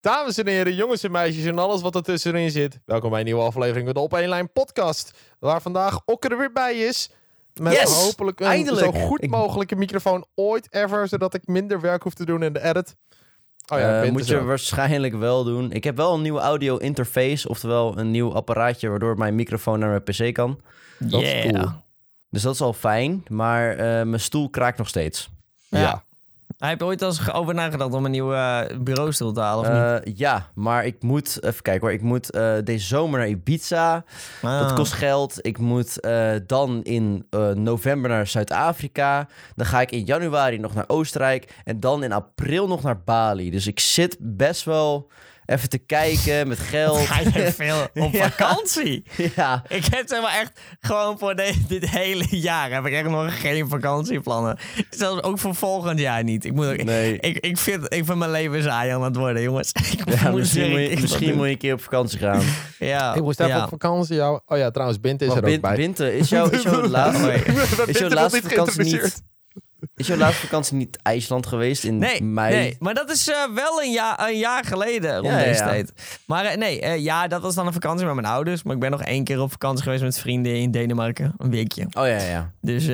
Dames en heren, jongens en meisjes en alles wat er tussenin zit. Welkom bij een nieuwe aflevering van de Op 1 Lijn podcast. Waar vandaag Okker er weer bij is. Met Yes, hopelijk een eindelijk. zo goed mogelijke microfoon ooit ever. Zodat ik minder werk hoef te doen in de edit. Oh ja, Bint moet je waarschijnlijk wel doen. Ik heb wel een nieuwe audio interface, oftewel een nieuw apparaatje waardoor mijn microfoon naar mijn PC kan. Dat is cool. Dus dat is al fijn, maar eh, mijn stoel kraakt nog steeds. Ja. Hij heeft ooit al eens over nagedacht om een nieuwe eh, bureaustoel te halen, of niet? Eh, ja, maar ik moet, even kijken hoor, ik moet eh, deze zomer naar Ibiza. Dat Ah. kost geld. Ik moet dan in november naar Zuid-Afrika. Dan ga ik in januari nog naar Oostenrijk. En dan in april nog naar Bali. Dus ik zit best wel even te kijken met geld. Ga je veel op Ja. vakantie? ja, Ik heb zeg maar echt gewoon voor de- dit hele jaar heb ik echt nog geen vakantieplannen. Zelfs ook voor volgend jaar niet. Ik, moet ook, nee. ik, ik, vind, ik vind mijn leven saai aan het worden, jongens. Ik Ja, moet misschien moet, je, misschien moet je een keer op vakantie gaan. Ja, Ik moest even ja. op vakantie. jou- Oh ja, trouwens, Bint is er ook bij. Binte, is, jouw laatste, Oh, nee. is jouw Bint laatste vakantie niet... Is jouw laatste vakantie niet IJsland geweest in Nee, mei? nee, maar dat is eh, wel een jaar, een jaar geleden rond Ja, deze ja. tijd. Maar eh, nee, eh, ja, dat was dan een vakantie met mijn ouders. Maar ik ben nog één keer op vakantie geweest met vrienden in Denemarken. Een weekje. Oh ja, ja. Dus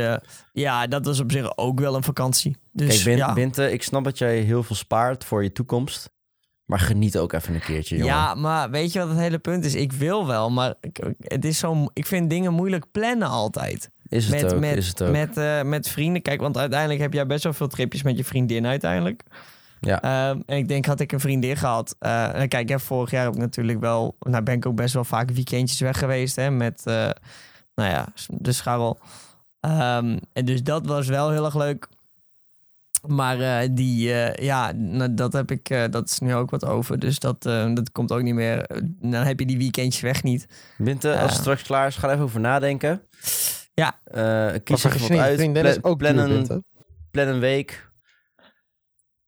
ja, dat was op zich ook wel een vakantie. Dus Kijk, Bin- ja. Binte, ik snap dat jij heel veel spaart voor je toekomst. Maar geniet ook even een keertje, jongen. Ja, maar weet je wat het hele punt is? Ik wil wel, maar ik, het is zo, ik vind dingen moeilijk plannen altijd. Is het met, ook, met, is het ook. Met, eh, met vrienden. Kijk, want uiteindelijk heb jij best wel veel tripjes met je vriendin uiteindelijk. Ja. Ehm, en ik denk, had ik een vriendin gehad. eh, en kijk, ja, vorig jaar heb ik natuurlijk wel... Nou ben ik ook best wel vaak weekendjes weg geweest. Hè, met, eh, nou ja, de scharrel. Ehm, en dus dat was wel heel erg leuk. Maar die, ja, nou, dat heb ik, dat is nu ook wat over. Dus dat, dat komt ook niet meer. Dan heb je die weekendjes weg niet. Binte, als het straks klaar is, ga er even over nadenken. Ja. Eh, kies Maar even vergis wat uit. vriendin Pla- is ook plan, een, plan week.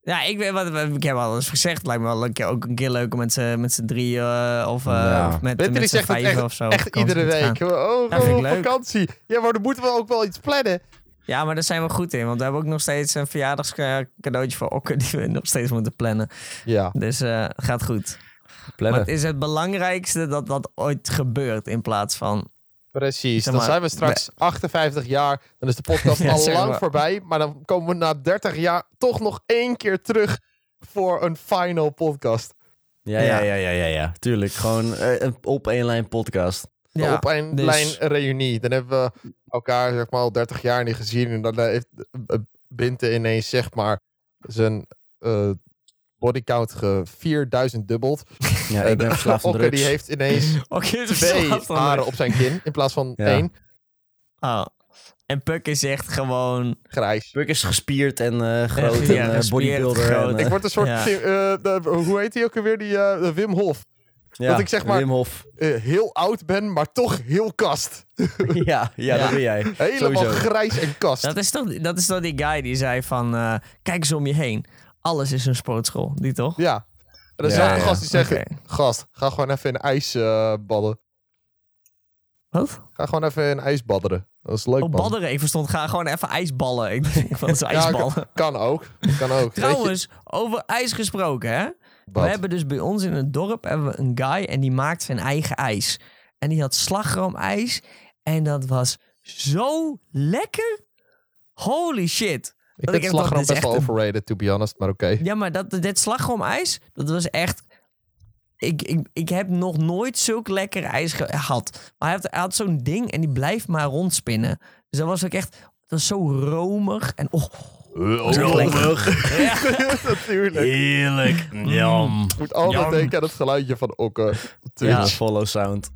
Ja, ik, weet wat, ik heb al eens gezegd. Het lijkt me wel een keer, ook een keer leuk om met z'n met z'n drieën eh, of, eh, Ja. of met, met z'n echt, of zo. echt iedere week. Oh, Ja, leuk. vakantie. Ja, maar dan moeten we ook wel iets plannen. Ja, maar daar zijn we goed in. Want we hebben ook nog steeds een verjaardagscadeautje voor Okker... die we nog steeds moeten plannen. Ja. Dus eh gaat goed. Maar Plannen. het is het belangrijkste dat dat ooit gebeurt... in plaats van... Precies, dan zijn we straks 58 jaar. Dan is de podcast Ja, al lang maar. voorbij. Maar dan komen we na 30 jaar toch nog één keer terug voor een final podcast. Ja, ja, ja, ja, ja, ja. Tuurlijk. Gewoon eh, een op één lijn podcast. Ja, op een dus- lijn reunie. Dan hebben we elkaar zeg maar al 30 jaar niet gezien. En dan heeft eh, Binte ineens zeg maar zijn eh bodycount ge 4000 dubbeld. Ja, ik ben verslaafd aan drugs. die heeft ineens Oké, twee haren op zijn kin in plaats van Ja. één. Oh. En Puk is echt gewoon... Grijs. Puk is gespierd en eh, groot Ja, en gespierd, bodybuilder. groot. En, Ik word een soort, Ja. Eh, de- hoe heet hij ook alweer, die eh, Wim Hof. ja, dat ik zeg maar- Wim Hof. Heel oud ben, maar toch heel kast. ja, ja, Ja. dat ben jij. Helemaal Sowieso. grijs en kast. Dat is, toch, dat is toch die guy die zei van... eh, kijk eens om je heen. Alles is een sportschool. Die toch? Ja. En dan Ja, zijn ja. gasten die zeggen, Oké. gast, ga gewoon even in ijs eh, badden. Wat? Ga gewoon even in ijs badderen. Dat is leuk, Oh, badderen. Ik verstond, ga gewoon even ijsballen. Ik denk, is Ja, ijsballen? kan, ook. Kan ook. Weet je, Trouwens, over ijs gesproken, hè? We hebben dus bij ons in het dorp hebben we een guy en die maakt zijn eigen ijs. En die had slagroomijs en dat was zo lekker. Holy shit. Ik dat vind slagroom best is wel een- overrated, to be honest, maar oké. Ja, maar dat, dit slagroomijs, dat was echt... Ik, ik, ik heb nog nooit zulk lekker ijs gehad. Maar hij had, hij had zo'n ding en die blijft maar rondspinnen. Dus dat was ook echt... Dat was zo romig en... Oh, lekker. ja. Natuurlijk. Heerlijk. Jam. Ik moet altijd Jam. denken aan het geluidje van Okke. Ja, Twitch. follow sound.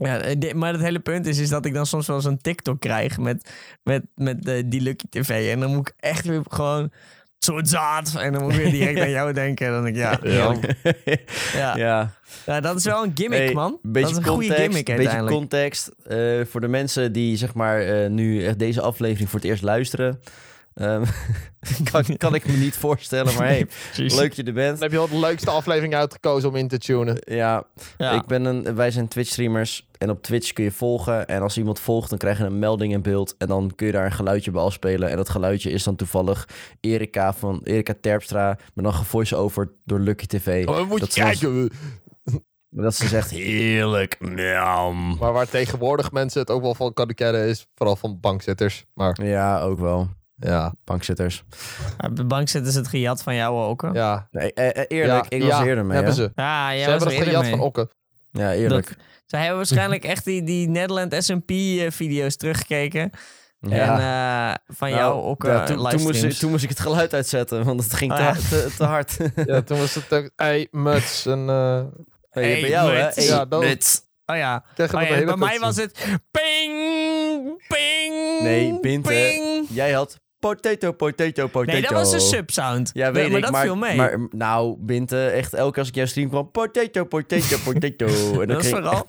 Ja, eh, maar het hele punt is, is dat ik dan soms wel eens een TikTok krijg met, met, met eh, die Lucky TV. En dan moet ik echt weer gewoon zo zaad. En dan moet ik weer direct aan jou denken. En dan denk ik, ja, ja. ja. ja. dat is wel een gimmick, Hey, man. Beetje dat is een goede context, gimmick beetje context. eh, voor de mensen die zeg maar eh, nu echt deze aflevering voor het eerst luisteren. Ehm, kan, kan ik me niet voorstellen, maar hey, leuk je er bent. Dan heb je wel de leukste aflevering uitgekozen om in te tunen. Ja, Ja. Ik ben een, wij zijn Twitch-streamers en op Twitch kun je volgen. En als iemand volgt, dan krijg je een melding in beeld. En dan kun je daar een geluidje bij afspelen. En dat geluidje is dan toevallig Erika van Erika Terpstra. Maar dan gevoice-over door Lucky TV. Oh, moet dat je kijken. Dat ze zegt, heerlijk, miam. Maar waar tegenwoordig mensen het ook wel van kunnen kennen is vooral van bankzitters. Maar Ja, ook wel. Ja, Bankzitters. Op de bank zitten ze het gejat van jou ook. ja. Nee, eh, eh, eerlijk, Ja, ik was ja, er eerder mee. hebben hè? ze. Ja, jij ze hebben was er gejat van. Okke. Ja, eerlijk. Dat- Zij hebben waarschijnlijk echt die, die Nederland S&P-video's teruggekeken. ja. En eh, van Nou, jou ook ja, eh, toen, toen, moest, ik- toen moest ik het geluid uitzetten, want het ging te, Ah, ja. te, te hard. Ja, toen was het ook ei, muts en... eh Hey, Hey, bij jou, hè? Hey, Ja, dat- muts. Oh ja. tegen Oh ja, bij mij was het ping, ping, Nee, Binte. ping. Jij had potato, potato, potato. Nee, dat was een subsound. Ja, weet maar ik, dat maar, viel mee. maar nou, Binte, echt elke keer als ik jouw stream kwam, potato, potato, potato. En dan dat is vooral,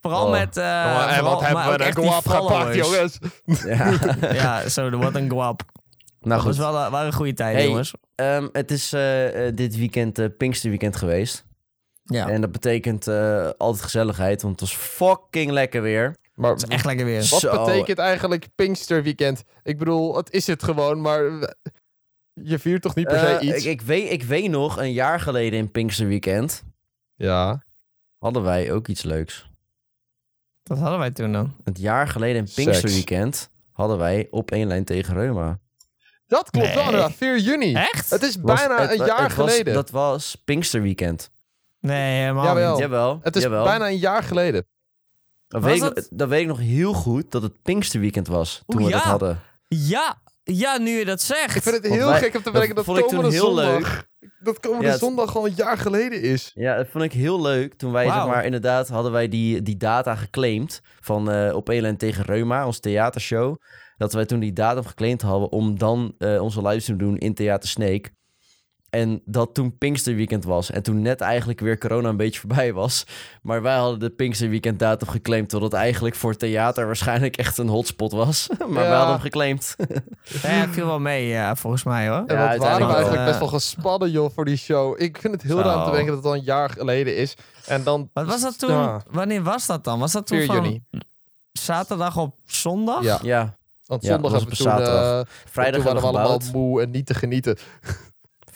vooral Oh. met... eh en vooral- wat hebben maar we die guap gepakt, jongens. Ja, Ja, zo, wat een guap. nou dat was goed. wel, eh, waren goede tijden, Hey, jongens. Ehm, het is eh, dit weekend uh, Pinksterweekend geweest. Ja, En dat betekent eh, altijd gezelligheid, want het was fucking lekker weer. Maar dat is echt lekker weer. wat Zo. betekent eigenlijk Pinksterweekend? Ik bedoel, het is het gewoon, maar je viert toch niet per se Eh, iets? ik, ik, weet, ik weet nog, een jaar geleden in Pinksterweekend Ja. hadden wij ook iets leuks. Wat hadden wij toen dan? Het jaar geleden in. Pinksterweekend hadden wij op één lijn tegen Reuma. Dat klopt wel Nee. inderdaad, 4 juni. Echt? Het is Was- bijna het- een jaar het was- geleden. dat was Pinksterweekend. Nee, helemaal Jawel. niet. Jawel. het is jawel. bijna een jaar geleden. Was weet, ik, weet nog heel goed dat het Pinksterweekend was toen Oeh, we dat hadden. Ja, ja, nu je dat zegt. Ik vind het heel wij- gek om te dat bedenken dat, vond ik toen komende heel zondag... Dat komende Ja, zondag al een jaar geleden is. Ja, dat vond ik heel leuk. Toen wij, zeg maar, inderdaad hadden wij die, die data geclaimd van eh, op lijn tegen Reuma, ons theatershow. Dat wij toen die datum geclaimd hadden om dan eh, onze livestream te doen in Theater Snake. En dat toen Pinksterweekend was. En toen net eigenlijk weer corona een beetje voorbij was. Maar wij hadden de Pinksterweekend datum geclaimd. Terwijl het eigenlijk voor theater waarschijnlijk echt een hotspot was. maar wij Ja. hadden hem geclaimd. Ja, viel wel mee, ja, volgens mij hoor. En Ja, waren we uiteindelijk eigenlijk best wel gespannen, joh, voor die show. Ik vind het heel raar om te denken dat het al een jaar geleden is. En dan... Wat was dat toen? Ja, Wanneer was dat dan? Was dat toen 4 van juni. zaterdag op zondag? Ja, ja, want Ja, zondag dat hebben we toen... eh, vrijdag toen hebben waren we allemaal moe en niet te genieten.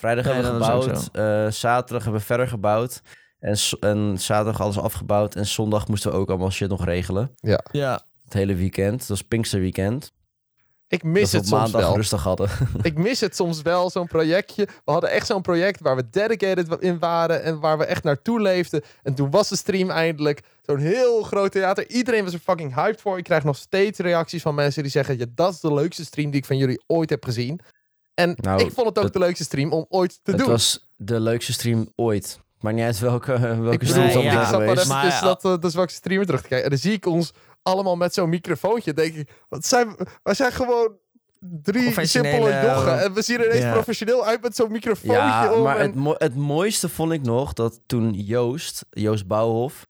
Vrijdag Nee, hebben we gebouwd. eh, zaterdag hebben we verder gebouwd. En, en zaterdag alles afgebouwd. En zondag moesten we ook allemaal shit nog regelen. Ja. Het hele weekend. Dat was Pinksterweekend. Ik Dat mis we het soms maandag wel. rustig hadden. Ik mis het soms wel, zo'n projectje. We hadden echt zo'n project waar we dedicated in waren en waar we echt naartoe leefden. En toen was de stream eindelijk zo'n heel groot theater. Iedereen was er fucking hyped voor. Ik krijg nog steeds reacties van mensen die zeggen: ja, dat is de leukste stream die ik van jullie ooit heb gezien. En Nou, ik vond het ook het- de leukste stream om ooit te het doen. was de leukste stream ooit. Maar niet uit welke, welke ik stream het Nee, ik ja. zat maar geweest. even Maar, tussen ja. dat, uh, de zwakste streamer terug te kijken. En dan zie ik ons allemaal met zo'n microfoontje. denk ik, wat zijn we? Wij zijn gewoon drie simpele jochen. uh, En we zien er ineens ja. professioneel uit met zo'n microfoontje Ja, om. maar en- het, mo- het mooiste vond ik nog dat toen Joost, Joost Bouwhof, eh,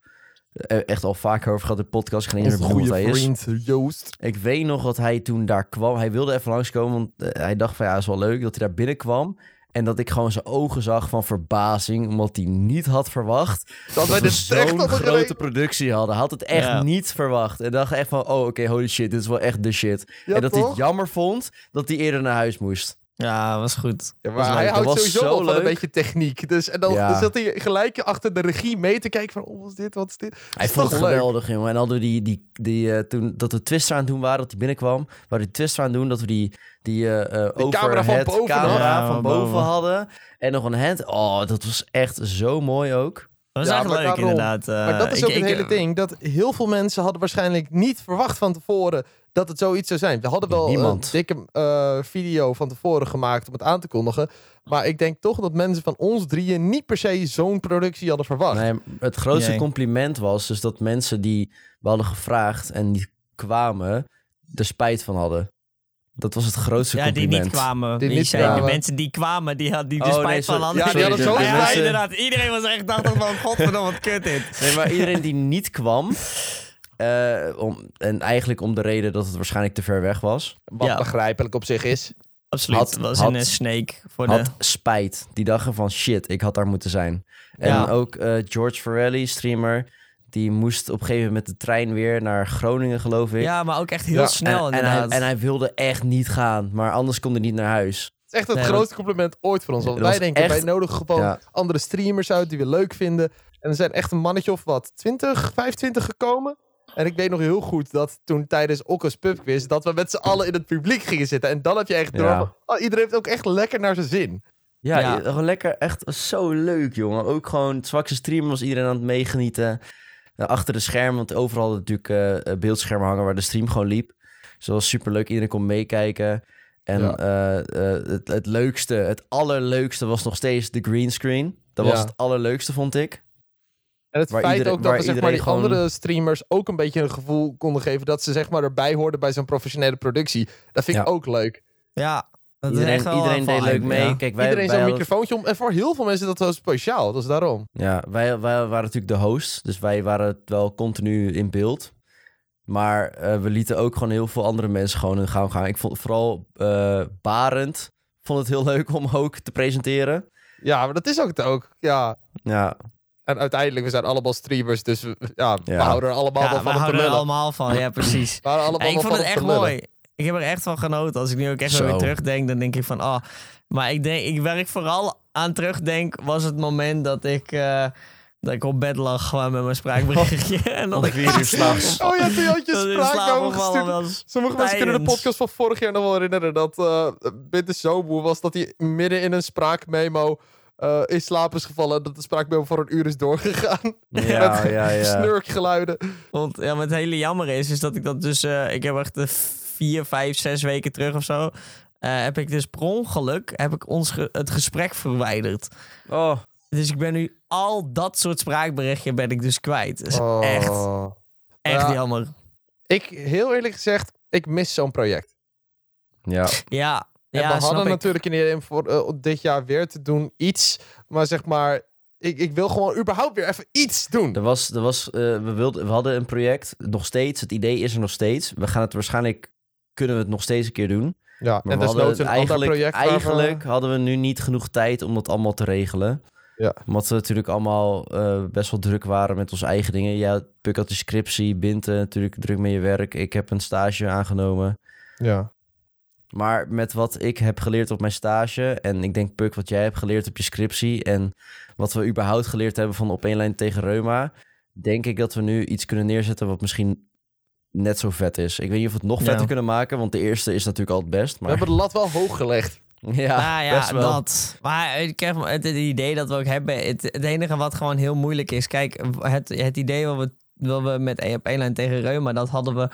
echt al vaker over gehad in de podcast, ik ga niet goede is. vriend Joost. Ik weet nog dat hij toen daar kwam. Hij wilde even langskomen, want eh, hij dacht van ja, is wel leuk dat hij daar binnenkwam. En dat ik gewoon zijn ogen zag van verbazing, omdat hij niet had verwacht Dat wij we zo'n grote gereden. productie hadden. Hij had het echt Ja. niet verwacht. En dacht echt van, oh oké, holy shit, dit is wel echt de shit. Ja, en dat hij het jammer vond dat hij eerder naar huis moest. Ja, was goed. Ja, maar hij Dat houdt was sowieso zo wel van een beetje techniek. Dus, en dan, Ja. dan zat hij gelijk achter de regie mee te kijken van... Oh, wat is dit, wat is dit? Hij Is vond het geweldig, jongen. En hadden we die, die, die, eh, toen dat we Twister aan het doen waren, dat hij binnenkwam. Waar we die Twister aan het doen, dat we die, die, eh eh Die camera van boven camera hadden. van boven hadden. En nog een hand. Oh, dat was echt zo mooi ook. Dat was Ja, echt maar leuk daarom. inderdaad. Maar dat is ik- ook ik- het hele ding. Dat heel veel mensen hadden waarschijnlijk niet verwacht van tevoren dat het zoiets zou zijn. We hadden wel Niemand. een dikke eh, video van tevoren gemaakt om het aan te kondigen. Maar ik denk toch dat mensen van ons drieën niet per se zo'n productie hadden verwacht. Nee, het grootste Nee. compliment was dus dat mensen die we hadden gevraagd en die kwamen, er spijt van hadden. Dat was het grootste Ja, die compliment. niet kwamen. Die Die, niet zijn de kwamen. mensen die kwamen, die hadden die Oh, er nee, spijt van hadden. Ja, die hadden zo ja, inderdaad. Iedereen was echt dacht van, godverdomme, wat kut dit. Nee, maar iedereen die niet kwam, eh, om, en eigenlijk om de reden dat het waarschijnlijk te ver weg was. Wat Ja. begrijpelijk op zich is. Absoluut. Had- het was had- in een snake voor de... Had spijt. Die dachten van shit, ik had daar moeten zijn. En Ja. ook eh, George Farrelly, streamer, die moest op een gegeven moment met de trein weer naar Groningen, geloof ik. Ja, maar ook echt heel Ja. snel en, en, hij, inderdaad. en hij wilde echt niet gaan, maar anders kon hij niet naar huis. Het is echt het Nee, grootste compliment ooit voor ons. Want Dat wij denken, echt- wij nodigen gewoon Ja. andere streamers uit die we leuk vinden. En er zijn echt een mannetje of wat, 20, 25 gekomen. En ik weet nog heel goed dat toen tijdens Okko's pubquiz... dat we met z'n allen in het publiek gingen zitten. En dan heb je echt door Ja. oh, iedereen heeft ook echt lekker naar zijn zin. Ja, Ja. gewoon lekker, echt zo leuk, jongen. Ook gewoon het zwakste streamen was iedereen aan het meegenieten. Eh, achter de schermen, want overal hadden natuurlijk eh, eh, beeldschermen hangen waar de stream gewoon liep. Dus dat was super leuk, iedereen kon meekijken. En Ja. eh, eh, het, het leukste, het allerleukste was nog steeds de greenscreen. Dat was het allerleukste, vond ik. En het Waar feit iedereen- ook dat we zeg maar, die gewoon- andere streamers ook een beetje een gevoel konden geven... dat ze zeg maar erbij hoorden bij zo'n professionele productie. Dat vind ik Ja. ook leuk. Ja, dat is Iedereen, echt wel iedereen een deed leuk mee. ja. Kijk, wij, Iedereen zo'n hadden- microfoontje om. En voor heel veel mensen is dat wel speciaal. Dat is daarom. Ja, wij, wij waren natuurlijk de host. Dus wij waren wel continu in beeld. Maar eh, we lieten ook gewoon heel veel andere mensen gewoon hun gang gaan. Ik vond vooral eh Barend vond het heel leuk om ook te presenteren. Ja, maar dat is ook het ook. Ja. Ja, En uiteindelijk, we zijn allemaal streamers. Dus we, ja, we Ja. houden er allemaal Ja, we van om te houden er lullen. allemaal van. Ja, precies. We houden allemaal Ja, ik wel vond van het om echt te lullen. mooi. Ik heb er echt van genoten. Als ik nu ook echt zo weer terugdenk, dan denk ik van... Ah, maar ik denk, ik, waar ik vooral aan terugdenk, was het moment dat ik... eh, dat ik op bed lag gewoon met mijn spraakberichtje. en dat om ik vier uur s'nachts. Oh ja, toen had je dat ik in spraak slaap over gevallen gestuurd. was. Sommige mensen kunnen de tijdens. podcast van vorig jaar nog wel herinneren. Dat eh Bitte zo moe was dat hij midden in een spraakmemo eh in slaap is gevallen. En dat de spraakmemo voor een uur is doorgegaan. Ja, Met ja, ja. snurkgeluiden. Want ja, maar het hele jammer is, is dat ik dat dus... eh, ik heb echt de vier, vijf, zes weken terug of zo... eh, heb ik dus per ongeluk heb ik ons ge- het gesprek verwijderd. Oh, Dus ik ben nu al dat soort spraakberichtje ben ik dus kwijt. Dat is Oh. echt, echt Ja. jammer. Ik, heel eerlijk gezegd, ik mis zo'n project. ja. Ja, En ja we hadden natuurlijk idee om voor eh, dit jaar weer te doen iets. Maar zeg maar, ik, ik wil gewoon überhaupt weer even iets doen. Er was, er was, eh, we, wilden, we hadden een project, nog steeds. Het idee is er nog steeds. We gaan het waarschijnlijk, kunnen we het nog steeds een keer doen. Ja, Maar en we hadden ander eigenlijk, project. we- eigenlijk hadden we nu niet genoeg tijd om dat allemaal te regelen. Ja. Omdat we natuurlijk allemaal eh, best wel druk waren met onze eigen dingen. Ja, Puk had de scriptie, Bint eh, natuurlijk druk met je werk. Ik heb een stage aangenomen. Ja. Maar met wat ik heb geleerd op mijn stage... en ik denk, Puk, wat jij hebt geleerd op je scriptie... en wat we überhaupt geleerd hebben van op één lijn tegen Reuma... denk ik dat we nu iets kunnen neerzetten wat misschien net zo vet is. Ik weet niet of we het nog Ja. vetter kunnen maken... want de eerste is natuurlijk al het best. We Maar hebben de lat wel hoog gelegd. ja, Ah, ja, best wel. dat. Maar ik heb het, het idee dat we ook hebben. Het, het enige wat gewoon heel moeilijk is. Kijk, het, het idee wat we, wat we met op één lijn tegen Reuma. dat hadden we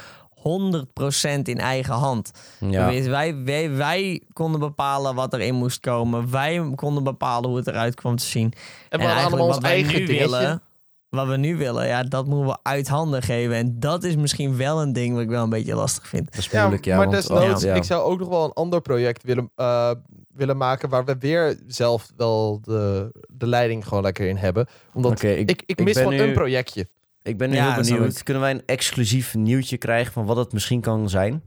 100% in eigen hand. Ja. Wij, wij, wij, wij konden bepalen wat erin moest komen. Wij konden bepalen hoe het eruit kwam te zien. En we allemaal ons wat wij eigen nu dingetje. willen. Wat we nu willen, ja, dat moeten we uit handen geven. En dat is misschien wel een ding wat ik wel een beetje lastig vind. Dat is Ja, moeilijk, ja. maar want- desnoods, ja. ik zou ook nog wel een ander project willen, eh, willen maken waar we weer zelf wel de, de leiding gewoon lekker in hebben. Omdat Oké, ik, ik, ik mis ben gewoon nu- een projectje. Ik ben nu Ja, heel benieuwd. ik. Kunnen wij een exclusief nieuwtje krijgen van wat het misschien kan zijn?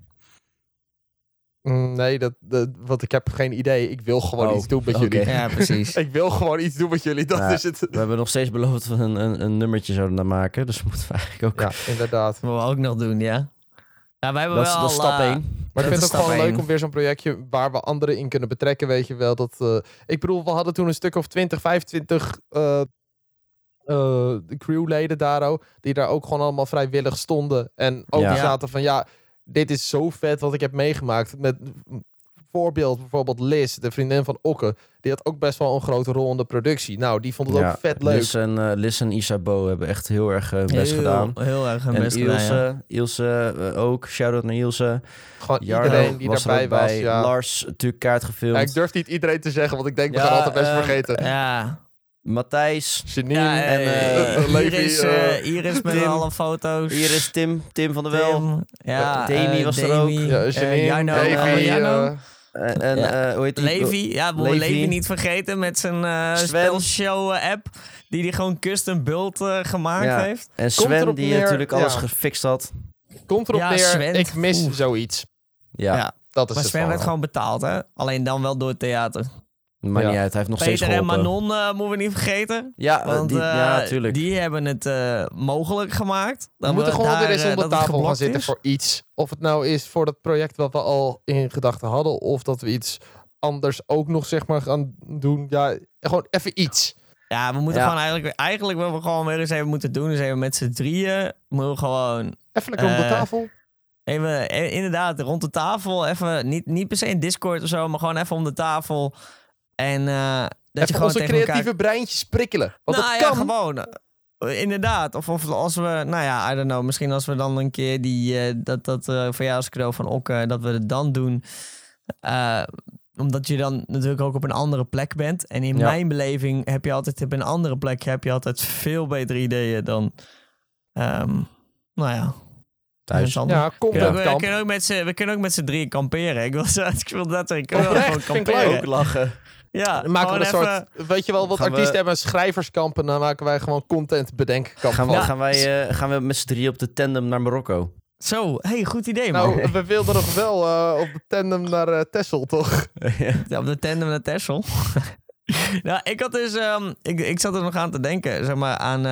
Mm, nee, dat, dat, want ik heb geen idee. Ik wil gewoon Oh, iets doen met oké. jullie. Ja, precies. Ik wil gewoon iets doen met jullie. Dat Ja. is het. We hebben nog steeds beloofd dat we een, een, een nummertje zouden maken. Dus moeten we eigenlijk ook... Ja, inderdaad. Dat moeten we ook nog doen, ja. Ja, wij hebben dat, wel dat is stap eh, 1. Maar Dat ik vind het ook gewoon leuk om weer zo'n projectje waar we anderen in kunnen betrekken, weet je wel. Dat, eh, ik bedoel, we hadden toen een stuk of 20, 25 eh, eh, de crewleden daar ook, die daar ook gewoon allemaal vrijwillig stonden. En ook Ja. zaten van, ja, dit is zo vet wat ik heb meegemaakt. Met voorbeeld bijvoorbeeld Liz, de vriendin van Okke, die had ook best wel een grote rol in de productie. Nou, die vond het ook vet leuk. Liz en, eh, Liz en Isabo hebben echt heel erg eh, best heel, gedaan. Heel erg hun En best gedaan, Ilse, ja. Ilse eh, ook. Shout-out naar Ilse. Gewoon Jarno iedereen die was daarbij was. bij. Ja. Lars, natuurlijk kaart gefilmd. Ja, ik durf niet iedereen te zeggen, want ik denk, we gaan altijd best vergeten. Ja, Matthijs. Janine ja en, eh, eh, Levi, Iris, eh, eh, Iris met Tim. alle foto's. Hier Tim. Tim van der Wel. Ja, Demi was er ook. ja, Janine, En, en Ja. eh, hoe heet die? Levi, ja, we Levi. Levi niet vergeten met zijn eh spelshow app. Die hij gewoon custom build eh, gemaakt Ja. heeft. En Sven, die neer- natuurlijk alles gefixt had. Komt erop Ja, neer, Sven. ik mis Oeh. zoiets. Ja. Ja. Dat is Maar het Sven werd gewoon betaald, hè? Alleen dan wel door het theater. Maar Ja. niet uit, hij heeft nog steeds Peter en geholpen. Manon eh, moeten we niet vergeten. Ja, Want die, eh, ja, tuurlijk. die hebben het eh, mogelijk gemaakt. We Dat moeten gewoon daar, weer eens eh, om de tafel gaan zitten is. voor iets. Of het nou is voor dat project wat we al in gedachten hadden. Of dat we iets anders ook nog zeg maar gaan doen. Ja, gewoon even iets. Ja, we moeten Ja. gewoon eigenlijk... Eigenlijk wat we gewoon weer eens even moeten doen... is even met z'n drieën... moeten we gewoon Even lekker om de Eh, tafel. Even, eh, inderdaad, rond de tafel. Even, niet, niet per se in Discord of zo, maar gewoon even om de tafel. En eh, dat je gewoon onze tegen creatieve elkaar... breintjes prikkelen. Want nou dat ja, kan. gewoon. eh, Inderdaad. Of, of als we, nou ja, I don't know. Misschien als we dan een keer die, eh, dat, dat eh verjaarscadeau van Okke, dat we het dan doen. Eh, omdat je dan natuurlijk ook op een andere plek bent. En in Ja. mijn beleving heb je altijd op een andere plek heb je altijd veel betere ideeën dan, ehm, nou ja, Thuis. ergens anders. Ja, We, kunnen ook met z'n, we kunnen ook met z'n drieën kamperen. Ik wil, ik wil dat. Ik wil gewoon kamperen. Ook lachen. Ja, Dan maken we een soort, weet je wel, wat Gaan we- artiesten hebben een schrijverskamp en dan maken wij gewoon content bedenkkamp Gaan we, gaan, wij, eh, gaan we met z'n drieën op de tandem naar Marokko? Zo, hey, goed idee, man. Nou, we wilden nog wel eh, op de tandem naar eh Texel, toch? Ja, op de tandem naar Texel. nou, ik had dus, ehm, ik, ik zat er nog aan te denken, zeg maar, aan,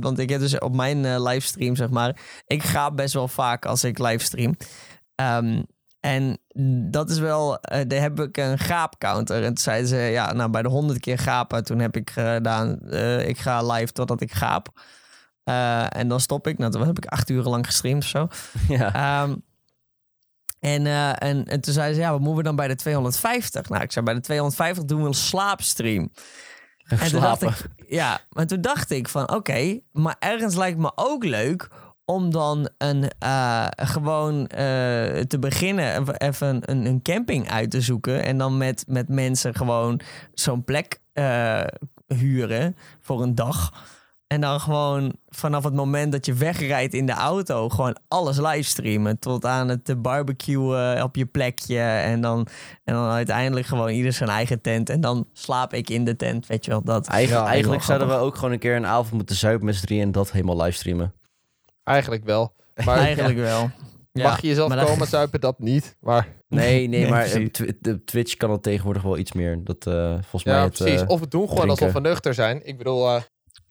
want ik heb dus op mijn eh, livestream, zeg maar, ik ga best wel vaak als ik livestream. Ehm, en dat is wel, eh daar heb ik een gaapcounter. En toen zeiden ze, ja, nou, bij de honderd keer gapen, toen heb ik gedaan, eh, ik ga live totdat ik gaap. Eh, en dan stop ik. Nou, toen heb ik acht uur lang gestreamd of zo. ja. Ehm, en, en, en toen zei ze, ja, wat moeten we dan bij de 250? Nou, ik zei, bij de 250 doen we een slaapstream. En toen dacht Slapen. ik, ja, maar toen dacht ik van, oké, maar ergens lijkt me ook leuk om dan een, eh, gewoon eh, te beginnen, even- even een, een camping uit te zoeken. En dan met, met mensen gewoon zo'n plek eh, huren voor een dag. En dan gewoon vanaf het moment dat je wegrijdt in de auto, gewoon alles livestreamen. Tot aan het barbecuen op je plekje. En dan, en dan uiteindelijk gewoon ieder zijn eigen tent. En dan slaap ik in de tent, weet je wel. Dat. Eigen- Ja, eigenlijk zouden we ook gewoon een keer een avond moeten zuipen met z'n drieën en dat helemaal livestreamen. Eigenlijk wel. Maar Eigenlijk wel. Ja, mag je jezelf maar dat- komen zuipen, dat niet. Maar Nee, nee, Nee, maar eh, de Twitch kan het tegenwoordig wel iets meer. Dat eh, volgens mij ja, het, precies. eh, of we doen gewoon drinken. alsof we nuchter zijn. Ik bedoel, eh,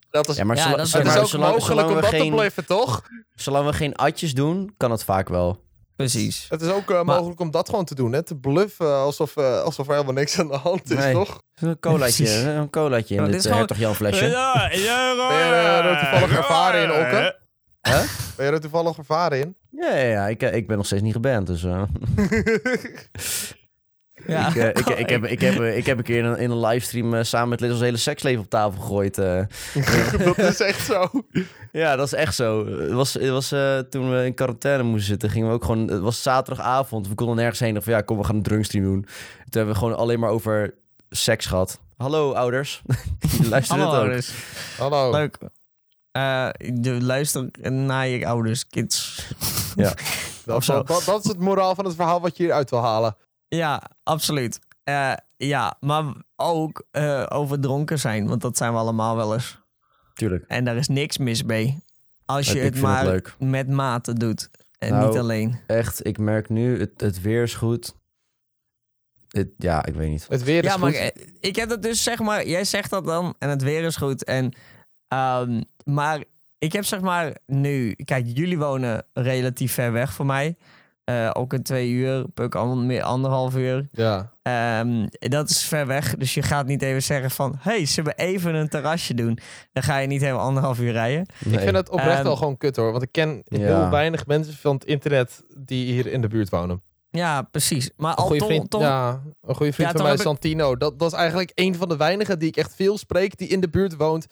dat is, ja, maar Ja, dat is- het zolang- is ook zolang- mogelijk om we dat te geen- bluffen, toch? Zolang we geen atjes doen, kan het vaak wel. Precies. Het is ook Maar- mogelijk om dat gewoon te doen. Hè? Te bluffen alsof, eh, alsof er helemaal niks aan de hand is, Nee. toch? Een colaatje, een colaatje in Maar dit dit is uh, gewoon- Hertog Jan flesje. Ja, ja, er eh, toevallig ervaren in? Hè? Ben je er toevallig ervaren in? Ja, ja, ja ik, eh, ik ben nog steeds niet geband, dus... eh. Ja. ik, eh, ik, ik, heb, ik, heb, ik heb een keer in een, in een livestream samen met Liz ons hele seksleven op tafel gegooid. eh. dat is echt zo. Ja, dat is echt zo. Het was, het was eh, toen we in quarantaine moesten zitten, gingen we ook gewoon... Het was zaterdagavond, we konden nergens heen. Of ja, kom, we gaan een drunkstream doen. Toen hebben we gewoon alleen maar over seks gehad. Hallo, ouders. Die luisteren Hallo, het ook. ouders. Hallo. Leuk. Eh, de luister naar je ouders, kids. Dat, zo. dat, dat is het moraal van het verhaal wat je hieruit wil halen. Ja, absoluut. Eh, ja, maar ook eh, over dronken zijn, want dat zijn we allemaal wel eens. Tuurlijk. En daar is niks mis mee. Als Ik je het maar met mate doet. En Nou, niet alleen. Echt, ik merk nu, het, het weer is goed. Het, ja, ik weet niet. Het weer is Ja, maar goed. ik, ik heb dat dus, zeg maar, jij zegt dat dan en het weer is goed. En, ehm, maar ik heb zeg maar nu, kijk, jullie wonen relatief ver weg van mij. Eh, ook in twee uur, Puk al meer anderhalf uur. Ja. Ehm, dat is ver weg, dus je gaat niet even zeggen van... hey, zullen we even een terrasje doen? Dan ga je niet helemaal anderhalf uur rijden. Ik vind het oprecht Ehm, wel gewoon kut hoor. Want ik ken Ja. heel weinig mensen van het internet die hier in de buurt wonen. Ja, precies. Maar Een al goede vriend, ja, een goede vriend Ja, van mij, ik- Santino. Dat, dat is eigenlijk een van de weinigen die ik echt veel spreek, die in de buurt woont,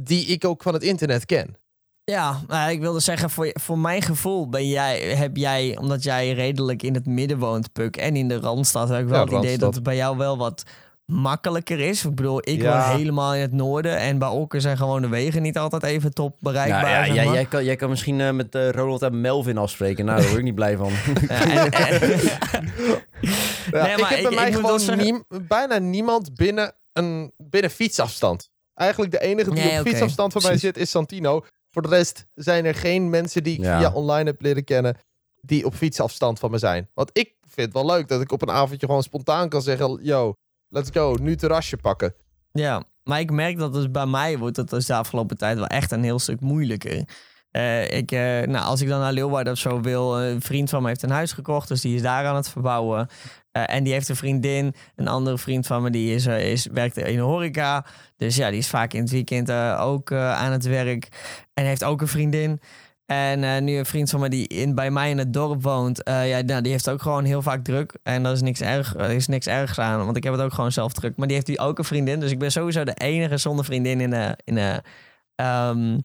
die ik ook van het internet ken. Ja, nou, ik wilde zeggen, voor, voor mijn gevoel ben jij, heb jij, omdat jij redelijk in het midden woont, Puk, en in de Randstad, heb ik wel Ja, het idee dat het bij jou wel wat makkelijker is. Ik bedoel, ik Ja. woon helemaal in het noorden en bij Okker zijn gewoon de wegen niet altijd even top bereikbaar. Ja, ja, zeg jij, maar. jij, kan, jij kan misschien eh, met eh, Ronald en Melvin afspreken. Nou, daar word ik niet blij van. Ja, en- en- Ja, Nee, ik maar heb bij ik- mij ik gewoon zeggen- bijna niemand binnen, een, binnen fietsafstand. Eigenlijk de enige die Nee, op fietsafstand van mij zit is Santino. Voor de rest zijn er geen mensen die ik Ja. via online heb leren kennen die op fietsafstand van me zijn. Want ik vind het wel leuk dat ik op een avondje gewoon spontaan kan zeggen... Yo, let's go, nu terrasje pakken. Ja, maar ik merk dat dus bij mij wordt het dus de afgelopen tijd wel echt een heel stuk moeilijker. Eh, ik, eh, nou, als ik dan naar Leeuwarden of zo wil, een vriend van me heeft een huis gekocht, dus die is daar aan het verbouwen. Eh, en die heeft een vriendin, een andere vriend van me, die is, eh, is, werkt in de horeca. Dus ja, die is vaak in het weekend eh, ook aan het werk. En heeft ook een vriendin. En nu een vriend van me die in, bij mij in het dorp woont, ja, nou, die heeft ook gewoon heel vaak druk. En dat is niks, erg, er is niks ergs aan, want ik heb het ook gewoon zelf druk. Maar die heeft die ook een vriendin, dus ik ben sowieso de enige zonder vriendin in de, in de, ehm,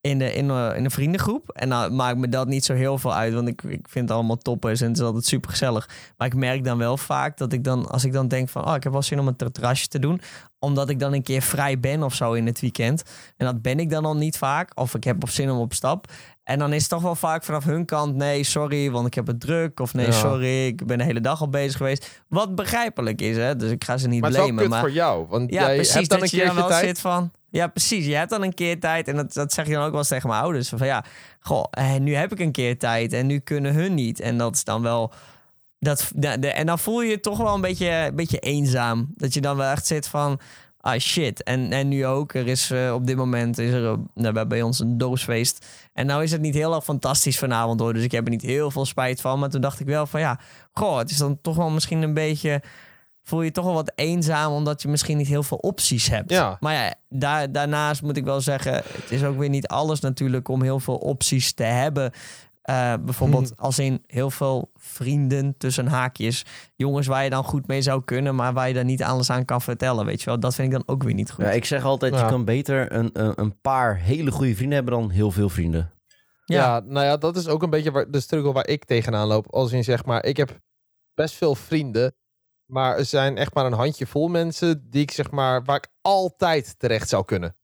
in de, in de, in de vriendengroep. En nou maakt me dat niet zo heel veel uit, want ik, ik vind het allemaal toppers en het is altijd super gezellig. Maar ik merk dan wel vaak dat ik dan, als ik dan denk van, oh, ik heb wel zin om een ter- terrasje te doen, omdat ik dan een keer vrij ben of zo in het weekend. En dat ben ik dan al niet vaak, of ik heb op zin om op stap. En dan is het toch wel vaak vanaf hun kant, nee, sorry, want ik heb het druk. Of nee, Ja. sorry, ik ben de hele dag al bezig geweest. Wat begrijpelijk is, hè? Dus ik ga ze niet Maar het is Maar voor jou. Want ja, jij precies. hebt dan dat een keertje wel tijd. zit van... Ja, precies. Je hebt dan een keer tijd. En dat, dat zeg je dan ook wel eens tegen mijn ouders. Van ja, goh, eh, nu heb ik een keer tijd. En nu kunnen hun niet. En dat is dan wel... Dat, de, de- en dan voel je je toch wel een beetje, een beetje eenzaam. Dat je dan wel echt zit van... Ah, shit. En, en nu ook. Er is eh, op dit moment... Is er, eh, nou, we bij ons een doosfeest. En nou is het niet heel erg fantastisch vanavond hoor. Dus ik heb er niet heel veel spijt van. Maar toen dacht ik wel van ja... Goh, het is dan toch wel misschien een beetje voel je toch wel wat eenzaam omdat je misschien niet heel veel opties hebt. Ja. Maar ja, daar, daarnaast moet ik wel zeggen, het is ook weer niet alles natuurlijk om heel veel opties te hebben. Eh, bijvoorbeeld als in heel veel vrienden tussen haakjes. Jongens waar je dan goed mee zou kunnen, maar waar je dan niet alles aan kan vertellen. Weet je wel, dat vind ik dan ook weer niet goed. Ja, ik zeg altijd, Ja. je kan beter een, een, een paar hele goede vrienden hebben dan heel veel vrienden. Ja. nou ja, dat is ook een beetje waar, de struggle waar ik tegenaan loop. Als in zeg maar, ik heb best veel vrienden. Maar er zijn echt maar een handje vol mensen die ik zeg maar, waar ik altijd terecht zou kunnen.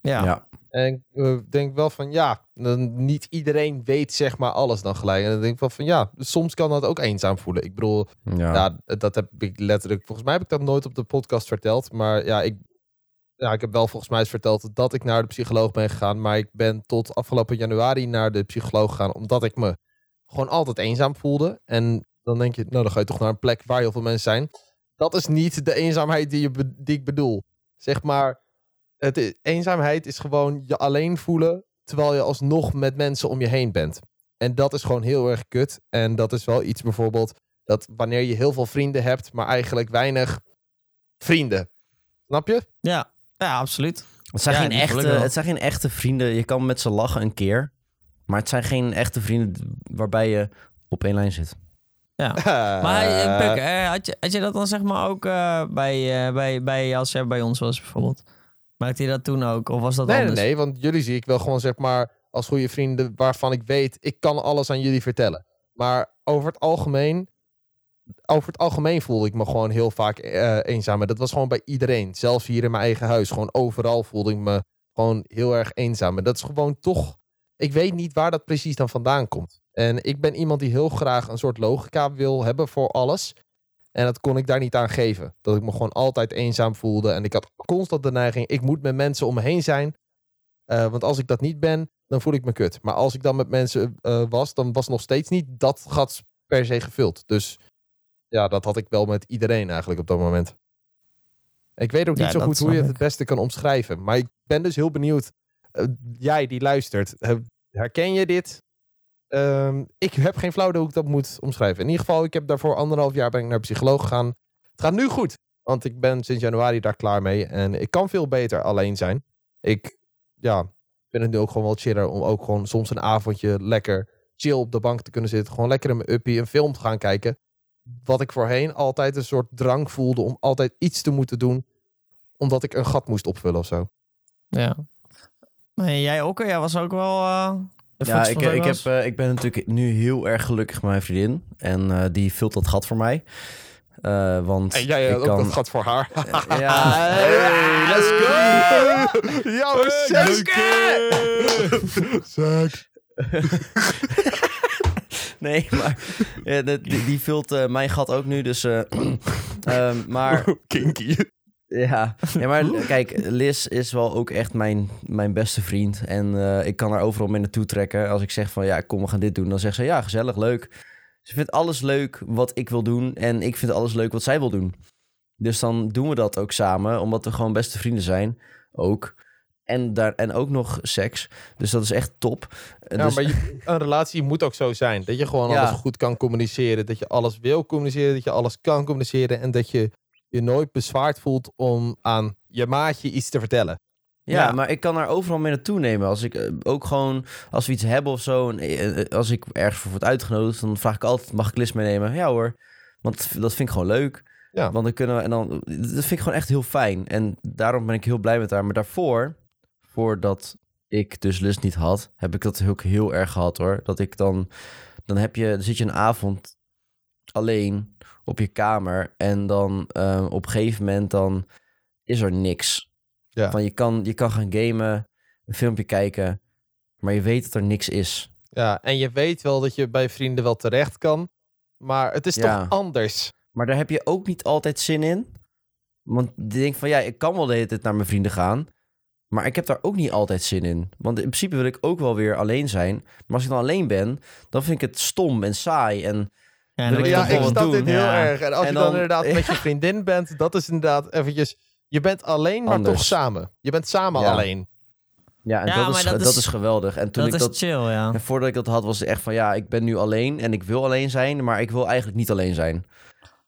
ja. Ja. En ik eh, denk wel van ja, dan niet iedereen weet zeg maar alles dan gelijk. En dan denk ik wel van ja, soms kan dat ook eenzaam voelen. Ik bedoel, Ja. dat heb ik letterlijk, volgens mij heb ik dat nooit op de podcast verteld. Maar ja, ik, ja, ik heb wel volgens mij eens verteld dat ik naar de psycholoog ben gegaan. Maar ik ben tot afgelopen januari naar de psycholoog gegaan, omdat ik me gewoon altijd eenzaam voelde. En dan denk je, nou dan ga je toch naar een plek waar heel veel mensen zijn. Dat is niet de eenzaamheid die, je die ik bedoel. Zeg maar, het, eenzaamheid is gewoon je alleen voelen, terwijl je alsnog met mensen om je heen bent. En dat is gewoon heel erg kut. En dat is wel iets bijvoorbeeld, dat wanneer je heel veel vrienden hebt, maar eigenlijk weinig vrienden. Snap je? Ja, ja absoluut. Het, zijn Ja, geen echte, het zijn geen echte vrienden. Je kan met ze lachen een keer. Maar het zijn geen echte vrienden waarbij je op één lijn zit. Maar hey, Eh, Puk, eh, had, je, had je dat dan zeg maar ook eh, bij, eh, bij, bij, als jij bij ons was bijvoorbeeld? Maakte je dat toen ook? Of was dat Nee, nee, anders? nee, want jullie zie ik wel gewoon zeg maar als goede vrienden waarvan ik weet, ik kan alles aan jullie vertellen. Maar over het algemeen, over het algemeen voelde ik me gewoon heel vaak eh, eenzaam. En dat was gewoon bij iedereen. Zelfs hier in mijn eigen huis. Gewoon overal voelde ik me gewoon heel erg eenzaam. En dat is gewoon toch, ik weet niet waar dat precies dan vandaan komt. En ik ben iemand die heel graag een soort logica wil hebben voor alles. En dat kon ik daar niet aan geven. Dat ik me gewoon altijd eenzaam voelde. En ik had constant de neiging, ik moet met mensen om me heen zijn. Eh, want als ik dat niet ben, dan voel ik me kut. Maar als ik dan met mensen eh, was, dan was nog steeds niet dat gat per se gevuld. Dus ja, dat had ik wel met iedereen eigenlijk op dat moment. Ik weet ook niet Ja, zo goed hoe je het het beste kan omschrijven. Maar ik ben dus heel benieuwd. eh, jij die luistert, herken je dit? Ehm, ik heb geen flauw idee hoe ik dat moet omschrijven. In ieder geval, ik heb daarvoor anderhalf jaar ben ik naar psycholoog gegaan. Het gaat nu goed, want ik ben sinds januari daar klaar mee. En ik kan veel beter alleen zijn. Ik ja, vind het nu ook gewoon wel chiller om ook gewoon soms een avondje lekker chill op de bank te kunnen zitten. Gewoon lekker in mijn uppie een film te gaan kijken. Wat ik voorheen altijd een soort drang voelde om altijd iets te moeten doen. Omdat ik een gat moest opvullen of zo. Ja. Maar jij ook? Jij was ook wel... eh, Ja, ik, van ik, heb, eh, ik ben natuurlijk nu heel erg gelukkig met mijn vriendin. En eh, die vult dat gat voor mij. Eh, want En jij ik ook kan... dat gat voor haar. Eh, ja, Hey, let's go! Ja, we Seks! nee, maar ja, die, die vult eh, mijn gat ook nu. Dus, eh, ehm, maar Kinky. Ja, ja maar kijk, Liz is wel ook echt mijn, mijn beste vriend. En eh, ik kan haar overal mee naartoe trekken. Als ik zeg van ja, kom, we gaan dit doen. Dan zegt ze ja, gezellig, leuk. Ze vindt alles leuk wat ik wil doen. En ik vind alles leuk wat zij wil doen. Dus dan doen we dat ook samen, omdat we gewoon beste vrienden zijn. Ook. En, daar, en ook nog seks. Dus dat is echt top. Ja, dus, maar je- een relatie moet ook zo zijn. Dat je gewoon Ja. alles goed kan communiceren. Dat je alles wil communiceren. Dat je alles kan communiceren. En dat je je nooit bezwaard voelt om aan je maatje iets te vertellen. Ja, Ja. maar ik kan haar overal mee naartoe nemen. Als ik eh, ook gewoon, als we iets hebben of zo, en eh, eh, als ik ergens voor word uitgenodigd, dan vraag ik altijd: mag ik Liz meenemen? Ja hoor. Want dat vind ik gewoon leuk. Ja. Want dan kunnen we, en dan, dat vind ik gewoon echt heel fijn. En daarom ben ik heel blij met haar. Maar daarvoor, voordat ik dus Liz niet had, heb ik dat ook heel erg gehad hoor. Dat ik dan, dan heb je, dan zit je een avond alleen op je kamer en dan eh, op een gegeven moment dan is er niks. Ja. Van je kan, je kan gaan gamen, een filmpje kijken, maar je weet dat er niks is. Ja, en je weet wel dat je bij vrienden wel terecht kan. Maar het is Ja. toch anders. Maar daar heb je ook niet altijd zin in. Want je denkt van ja, ik kan wel de hele tijd naar mijn vrienden gaan. Maar ik heb daar ook niet altijd zin in. Want in principe wil ik ook wel weer alleen zijn. Maar als ik dan alleen ben, dan vind ik het stom en saai. En Ja, ik dan Ja, toch ik wel snap doen. dit heel Ja. erg. En als En je dan, dan- inderdaad met je vriendin bent, dat is inderdaad eventjes... Je bent alleen, maar Anders. toch samen. Je bent samen Ja. alleen. ja, en Ja, dat, is, dat dat, is- is, geweldig. En toen dat ik is dat, chill, ja. en voordat ik dat had, was het echt van ja, ik ben nu alleen en ik wil alleen zijn, maar ik wil eigenlijk niet alleen zijn.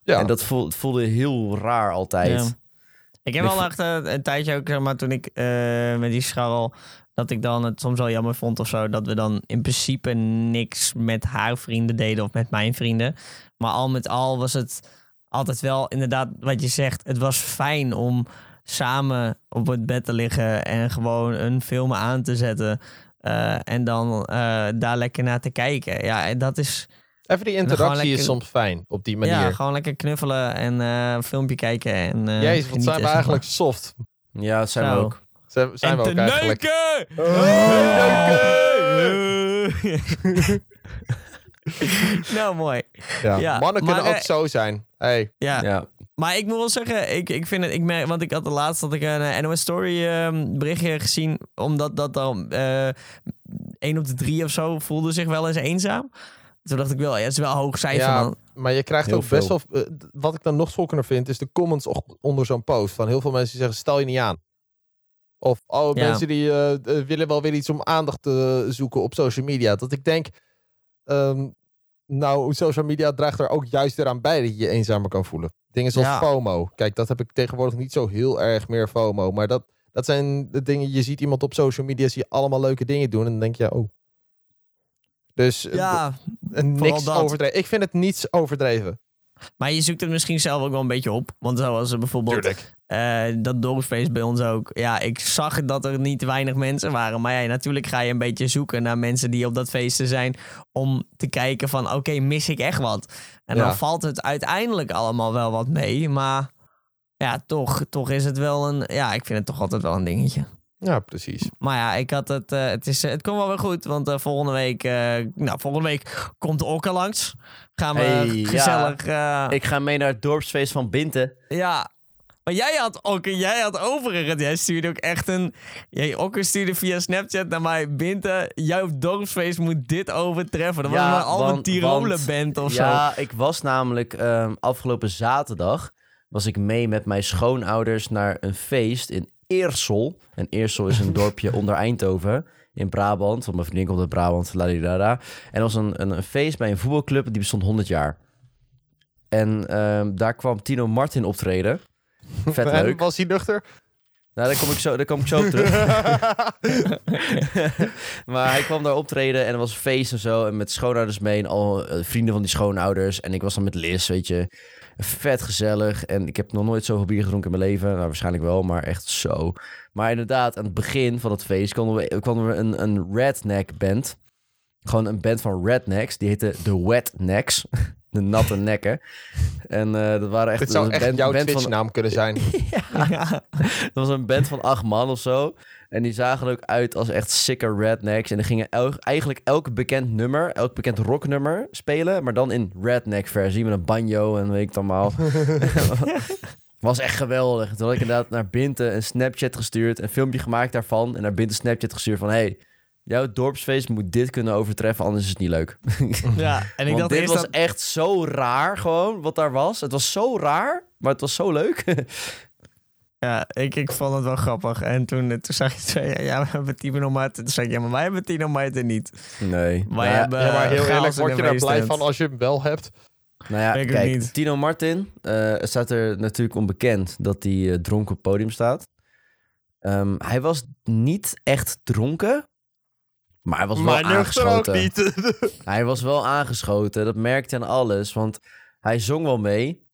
Ja. En dat voel- het voelde heel raar altijd. Ja. Ik heb vo- echt eh, een tijdje ook, zeg maar, toen ik eh, met die scharrel, dat ik dan het soms wel jammer vond of zo, dat we dan in principe niks met haar vrienden deden of met mijn vrienden. Maar al met al was het altijd wel inderdaad wat je zegt. Het was fijn om samen op het bed te liggen en gewoon een film aan te zetten. eh, en dan eh, daar lekker naar te kijken. Ja, en dat is Even die interactie is soms fijn, op die manier. ja, gewoon lekker knuffelen en eh, een filmpje kijken. En, eh, Jezus, wat zijn we eigenlijk soft. Ja, dat zijn we ook. Zijn, zijn en we eigenlijk. neuken! nou, mooi. Ja. Ja, Mannen maar, kunnen ook eh, zo zijn. Hey. Ja, Ja. maar ik moet wel zeggen, ik, ik vind het, ik merk, want ik had de laatst dat ik een eh, NOS Story ehm, berichtje gezien, omdat dat dan eh één op de drie of zo voelde zich wel eens eenzaam. Toen dacht ik wel, ja, het is wel een hoog cijfer, Ja, man. Maar je krijgt Heel ook best wel... wat ik dan nog schokkender vind, is de comments onder zo'n post. Van heel veel mensen die zeggen, stel je niet aan. Of oh, Ja. mensen die eh, eh, willen wel weer iets om aandacht te zoeken op social media. Dat ik denk, ehm, nou, social media draagt er ook juist eraan bij dat je je eenzamer kan voelen. Dingen zoals Ja. FOMO. Kijk, dat heb ik tegenwoordig niet zo heel erg meer FOMO. Maar dat, dat zijn de dingen, je ziet iemand op social media, zie je allemaal leuke dingen doen. En dan denk je, oh. Dus eh, Ja, niks overdreven. Ik vind het niets overdreven. maar je zoekt het misschien zelf ook wel een beetje op. Want zoals bijvoorbeeld Eh, dat dorpsfeest bij ons ook. Ja, ik zag dat er niet weinig mensen waren. Maar ja, natuurlijk ga je een beetje zoeken naar mensen die op dat feesten zijn. Om te kijken van, oké, mis ik echt wat? En Ja. dan valt het uiteindelijk allemaal wel wat mee. Maar ja, toch, toch is het wel een... Ja, ik vind het toch altijd wel een dingetje. Ja, precies. Maar ja, ik had het... eh, het, is, het komt wel weer goed. Want eh, volgende week... nou, volgende week komt Okka langs. Gaan we Hey, gezellig... Ik ga mee naar het dorpsfeest van Binten. ja. Maar jij had ook, jij had overigens, jij stuurde ook echt een, jij ook stuurde via Snapchat naar mij, Binte, jouw dorpsfeest moet dit overtreffen. Dat was Ja, maar al een Tiroler band of zo. Ja, ik was namelijk ehm, afgelopen zaterdag was ik mee met mijn schoonouders naar een feest in Eersel. En Eersel is een dorpje onder Eindhoven in Brabant. Want mijn vriendin komt uit Brabant, ladidada. En er was een, een, een feest bij een voetbalclub die bestond 100 jaar. En ehm, daar kwam Tino Martin optreden. Vet En leuk. Was hij nuchter? Nou, daar kom ik zo, daar kom ik zo op terug. maar hij kwam daar optreden en er was een feest en zo. En met schoonouders mee en al eh, vrienden van die schoonouders. En ik was dan met Liz, weet je. Vet gezellig. En ik heb nog nooit zoveel bier gedronken in mijn leven. Nou, waarschijnlijk wel, maar echt zo. Maar inderdaad, aan het begin van het feest kwam er, kwam er een, een redneck band. Gewoon een band van rednecks. Die heette The Wetnecks. De natte nekken. En eh, dat waren echt... Dit zou een echt band- jouw band van- Twitch-naam kunnen zijn. Ja. dat was een band van acht man of zo. En die zagen er ook uit als echt sicker rednecks. En die gingen eigenlijk elk bekend nummer, elk bekend rocknummer spelen. Maar dan in redneck versie met een banjo en weet ik het allemaal. Was echt geweldig. Toen had ik inderdaad naar Binte een Snapchat gestuurd, een filmpje gemaakt daarvan. En naar Binte Snapchat gestuurd van... Hey, jouw dorpsfeest moet dit kunnen overtreffen, anders is het niet leuk. Ja, en ik Want dacht dit eerst was dat... echt zo raar gewoon, wat daar was. Het was zo raar, maar het was zo leuk. Ja, ik, ik vond het wel grappig. En toen, toen zag je zo, ja, ja, we hebben Tino Martin. Toen zei ik, ja, maar wij hebben Tino Martin niet. nee. Wij Nou ja, hebben Ja, maar heel eerlijk, word je daar blij van als je hem wel hebt? Nou ja, ik kijk, niet. Tino Martin eh, staat er natuurlijk onbekend dat hij eh, dronken op het podium staat. Ehm, hij was niet echt dronken, maar hij was wel aangeschoten. niet. Hij was wel aangeschoten, dat merkte aan alles, want hij zong wel mee,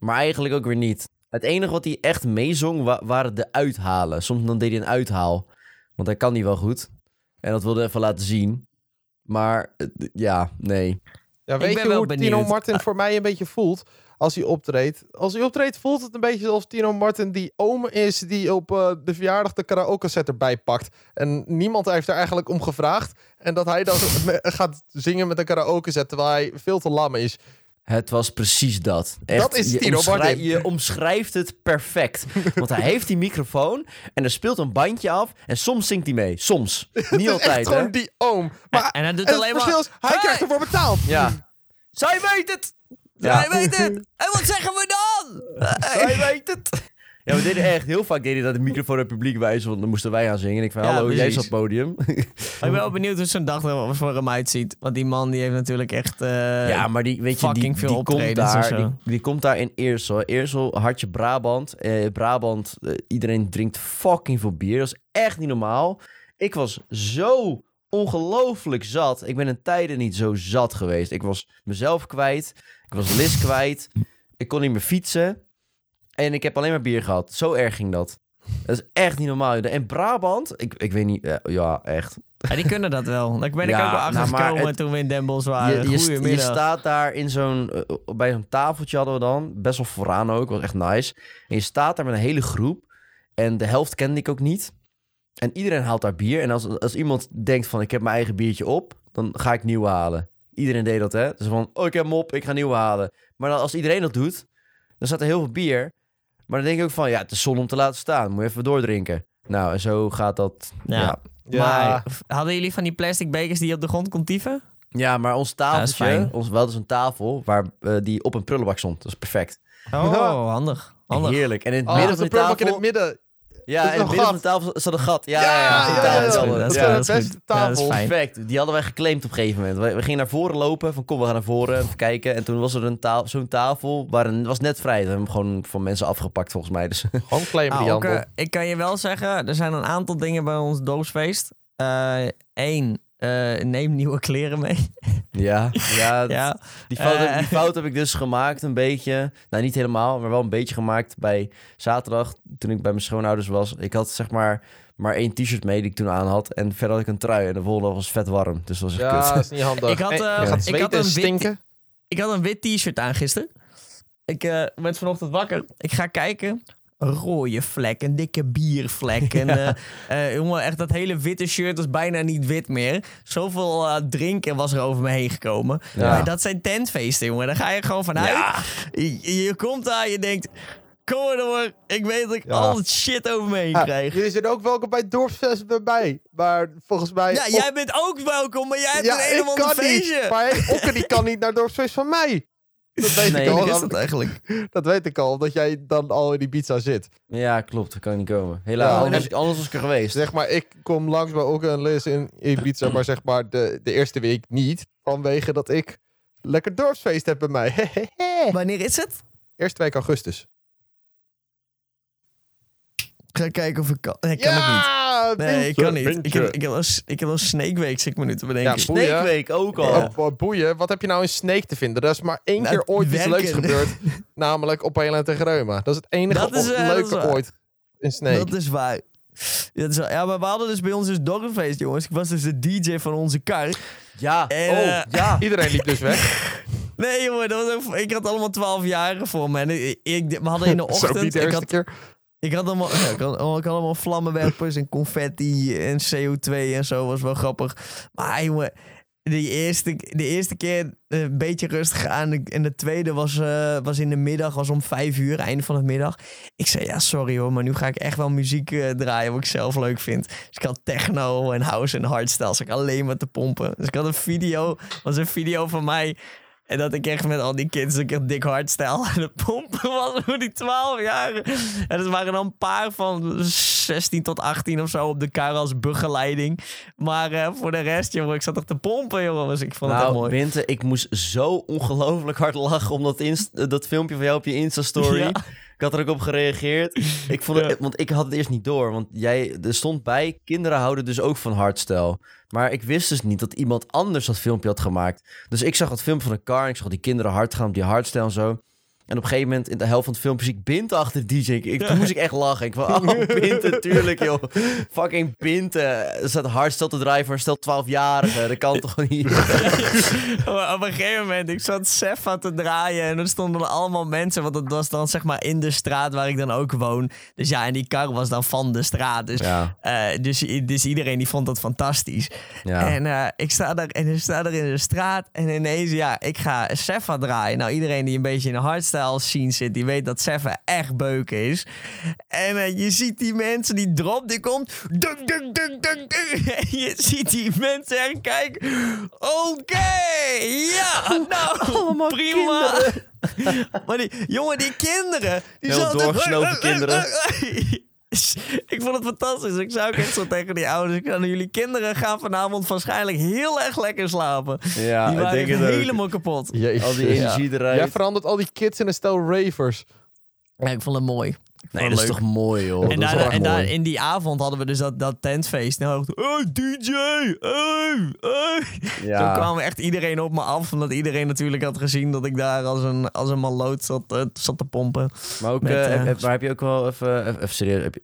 maar eigenlijk ook weer niet. Het enige wat hij echt meezong wa- waren de uithalen. Soms dan deed hij een uithaal, want hij kan die wel goed. En dat wilde hij even laten zien. Maar eh, ja, nee. Ja, Ik weet ben je wel hoe benieuwd. Tino Martin voor mij een beetje voelt als hij optreedt? Als hij optreedt voelt het een beetje alsof Tino Martin die oom is die op eh, de verjaardag de karaoke set erbij pakt. En niemand heeft er eigenlijk om gevraagd. En dat hij dan gaat zingen met een karaoke set terwijl hij veel te lam is. Het was precies dat. Echt, Dat is je Tino omschrij- Martin. Je omschrijft het perfect. Want hij heeft die microfoon en er speelt een bandje af. En soms zingt hij mee. Soms. Niet Het is altijd, echt hè? gewoon die oom. Maar en hij doet het alleen maar... is, hij Hey! krijgt ervoor betaald. Ja. Zij weet het! Zij weet het! En wat zeggen we dan? Zij weet het! Ja, we deden echt heel vaak deden dat de microfoon naar het publiek wijzen, want dan moesten wij aan zingen. En ik van, Ja, hallo, jij is op het podium. Maar ik ben wel benieuwd hoe zo'n dag er voor hem uitziet. Want die man die heeft natuurlijk echt... eh, ja, maar die, weet je, die, die, komt daar, die komt daar in Eersel. Eersel, hartje Brabant. Eh, Brabant, eh, iedereen drinkt fucking veel bier. Dat is echt niet normaal. Ik was zo ongelooflijk zat. Ik ben in tijden niet zo zat geweest. Ik was mezelf kwijt. Ik was Liz kwijt. Ik kon niet meer fietsen. En ik heb alleen maar bier gehad. Zo erg ging dat. Dat is echt niet normaal. En Brabant, ik, ik weet niet, ja, ja echt. Ja, die kunnen dat wel. Daar ben ik Ja, ook wel achter nou, gekomen toen we in Den Bosch waren. Je, je, je staat daar in zo'n, eh, bij zo'n tafeltje hadden we dan, best wel vooraan ook, was echt nice. En je staat daar met een hele groep en de helft kende ik ook niet. En iedereen haalt daar bier. En als, als iemand denkt van ik heb mijn eigen biertje op, dan ga ik nieuw halen. Iedereen deed dat, hè? Dus van, oh ik heb hem op, ik ga nieuw halen. Maar dan, als iedereen dat doet, dan staat er heel veel bier. Maar dan denk ik ook van, ja, het is zonde om te laten staan. Moet je even doordrinken. Nou, en zo gaat dat. Ja. ja. Ja. Maar hadden jullie van die plastic bekers die je op de grond kon tieven? Ja, maar ons dat is tafeltje, fijn. ons, we hadden zo'n tafel waar eh, die op een prullenbak stond. Dat is perfect. Oh, handig. handig. Heerlijk. En in het Oh, midden de van die prullenbak tafel... in het midden. Ja, is in het een midden van gat. de tafel zat een gat. Ja, Ja, ja, tafel dat is dat beste. Ja, dat tafel. fijn. Perfect. Die hadden wij geclaimd op een gegeven moment. We, we gingen naar voren lopen. Van kom, we gaan naar voren. Even kijken. En toen was er een ta zo'n tafel. Waar een, was net vrij. Dat hebben we hem gewoon van mensen afgepakt volgens mij. Dus Gewoon claimen Ah, die ook, handel. eh, ik kan je wel zeggen, er zijn een aantal dingen bij ons doopsfeest. Eén, neem nieuwe kleren mee. ja, ja, ja. Die, fout heb, Eh. die fout heb ik dus gemaakt een beetje. Nou, niet helemaal, maar wel een beetje gemaakt bij zaterdag. Toen ik bij mijn schoonouders was. Ik had zeg maar maar één t-shirt mee die ik toen aan had. En verder had ik een trui. En de volgende was vet warm. Dus dat was echt Ja, kut. dat is niet handig. Ik had, eh, ik had een wit- stinken. Ik had een wit t-shirt aan gisteren. Ik eh, werd vanochtend wakker. Ik ga kijken. Rode vlek, een dikke biervlek. En, eh, eh, jongen, echt dat hele witte shirt was bijna niet wit meer. Zoveel eh, drinken was er over me heen gekomen. Ja. Dat zijn tentfeesten, jongen. Daar ga je gewoon vanuit. Ja. Je, je komt daar, je denkt... Kom maar door. Ik weet dat ik al het shit over me heen krijg. jullie zijn ook welkom bij het dorpsfest bij mij. Maar volgens mij... Ja, jij bent ook welkom, maar jij hebt een kan feestje. niet. Maar Okke die kan niet naar het dorpsfeest van mij. Dat weet Nee, ik al. Is Dat, dat eigenlijk? dat weet ik al, omdat jij dan al in die pizza zit. Ja, klopt. Dat kan niet komen. Helaas. Ja, anders, anders was ik er geweest. Zeg maar, ik kom langs bij Okke en Liz in Ibiza, maar zeg maar de, de eerste week niet. Vanwege dat ik lekker dorpsfeest heb bij mij. Wanneer is het? Eerste week augustus. Ik ga kijken of ik kan. Nee, kan ik niet. Nee, ik kan niet. Ik heb, ik heb, een, ik heb een Snake Week, zit ik me nu te bedenken. Ja. Snake Week ook al. Oh, oh, boeien, wat heb je nou in Snake te vinden? Er is maar één Nou, keer ooit iets werken. leuks gebeurd. namelijk op Helen tegen Reuma. Dat is het enige Dat is, eh, dat is leuke ooit in Snake. Dat is waar. Dat is waar. Ja, maar we hadden dus bij ons dus dorpfeest, jongens. Ik was dus de DJ van onze kar. Ja. En, oh, eh, ja. Iedereen liep dus weg. Nee, jongen, dat was ook, ik had allemaal 12 jarigen voor me. En ik, ik- we hadden in de Zo niet ochtend. de Ik eerste had, keer. Ik, had allemaal, ja, had, ik had allemaal vlammenwerpers en confetti en CO2 en zo. Was wel grappig. Maar jongen, de eerste, de eerste keer eh, een beetje rustig aan. En de tweede was, eh, was in de middag, was om vijf uur, einde van de middag. Ik zei, ja, sorry hoor, maar nu ga ik echt wel muziek eh, draaien wat ik zelf leuk vind. Dus ik had techno en house en hardstyle. Dus ik alleen maar te pompen. Dus ik had een video, was een video van mij. En dat ik echt met al die kids ik echt dik hardstyle aan het pompen was voor die 12 jaar. En dat waren dan een paar van 16 tot 18 of zo op de kar als begeleiding. Maar eh, voor de rest, jongen, ik zat toch te pompen, jongen. Dus ik vond het Nou, mooi. Binte, ik moest zo ongelooflijk hard lachen om dat, dat filmpje van jou op je Insta-story. Ja. Ik had er ook op gereageerd. Ik vond het, Ja. Want ik had het eerst niet door. Want jij, er stond bij, kinderen houden dus ook van hardstyle. Maar ik wist dus niet dat iemand anders dat filmpje had gemaakt. Dus ik zag het filmpje van een car en ik zag die kinderen hard gaan op die hardstyle en zo. En op een gegeven moment, in de helft van het filmpje, zie ik Binte achter de DJ. Ik, toen moest ik echt lachen. Ik van, oh, Binte, tuurlijk, joh. Fucking Binte. Er staat hardstyle te draaien voor stel 12-jarige. Dat kan toch niet? Op een gegeven moment, ik zat Sefa te draaien en er stonden allemaal mensen, want dat was dan zeg maar in de straat waar ik dan ook woon. Dus ja, en die kar was dan van de straat. Dus, Ja, eh, dus, dus iedereen die vond dat fantastisch. ja. En eh, ik sta daar en ik sta daar in de straat en ineens, ja, ik ga Sefa draaien. Nou, iedereen die een beetje in de hardstyle scene zit, die weet dat Sefa echt beuken is. En eh, je ziet die mensen, die drop, die komt. Dunk, dunk, dunk, dunk, dunk. En je ziet die mensen echt kijken. Oké, ja, nou, prima. maar die, jongen, die kinderen. Die Heel zaten- doorgesnoven ik vond het fantastisch. Ik zou ook echt zo tegen die ouders. Ik zei, jullie kinderen gaan vanavond waarschijnlijk heel erg lekker slapen. ja die ik waren denk echt het ook. helemaal kapot. Jezus. Al die energie eruit. Jij verandert al die kids in een stel ravers. Ja, ik vond het mooi. Nee, het dat is toch mooi, joh. En, daar, en daar, in die avond hadden we dus dat, dat tentfeest. Nou, hey DJ, hey, hey. Zo Ja. kwam echt iedereen op me af. Omdat iedereen natuurlijk had gezien dat ik daar als een, als een maloot zat, eh, zat te pompen. Maar, ook, Met, eh, eh, heb, heb- maar heb je ook wel even, even, serieus, heb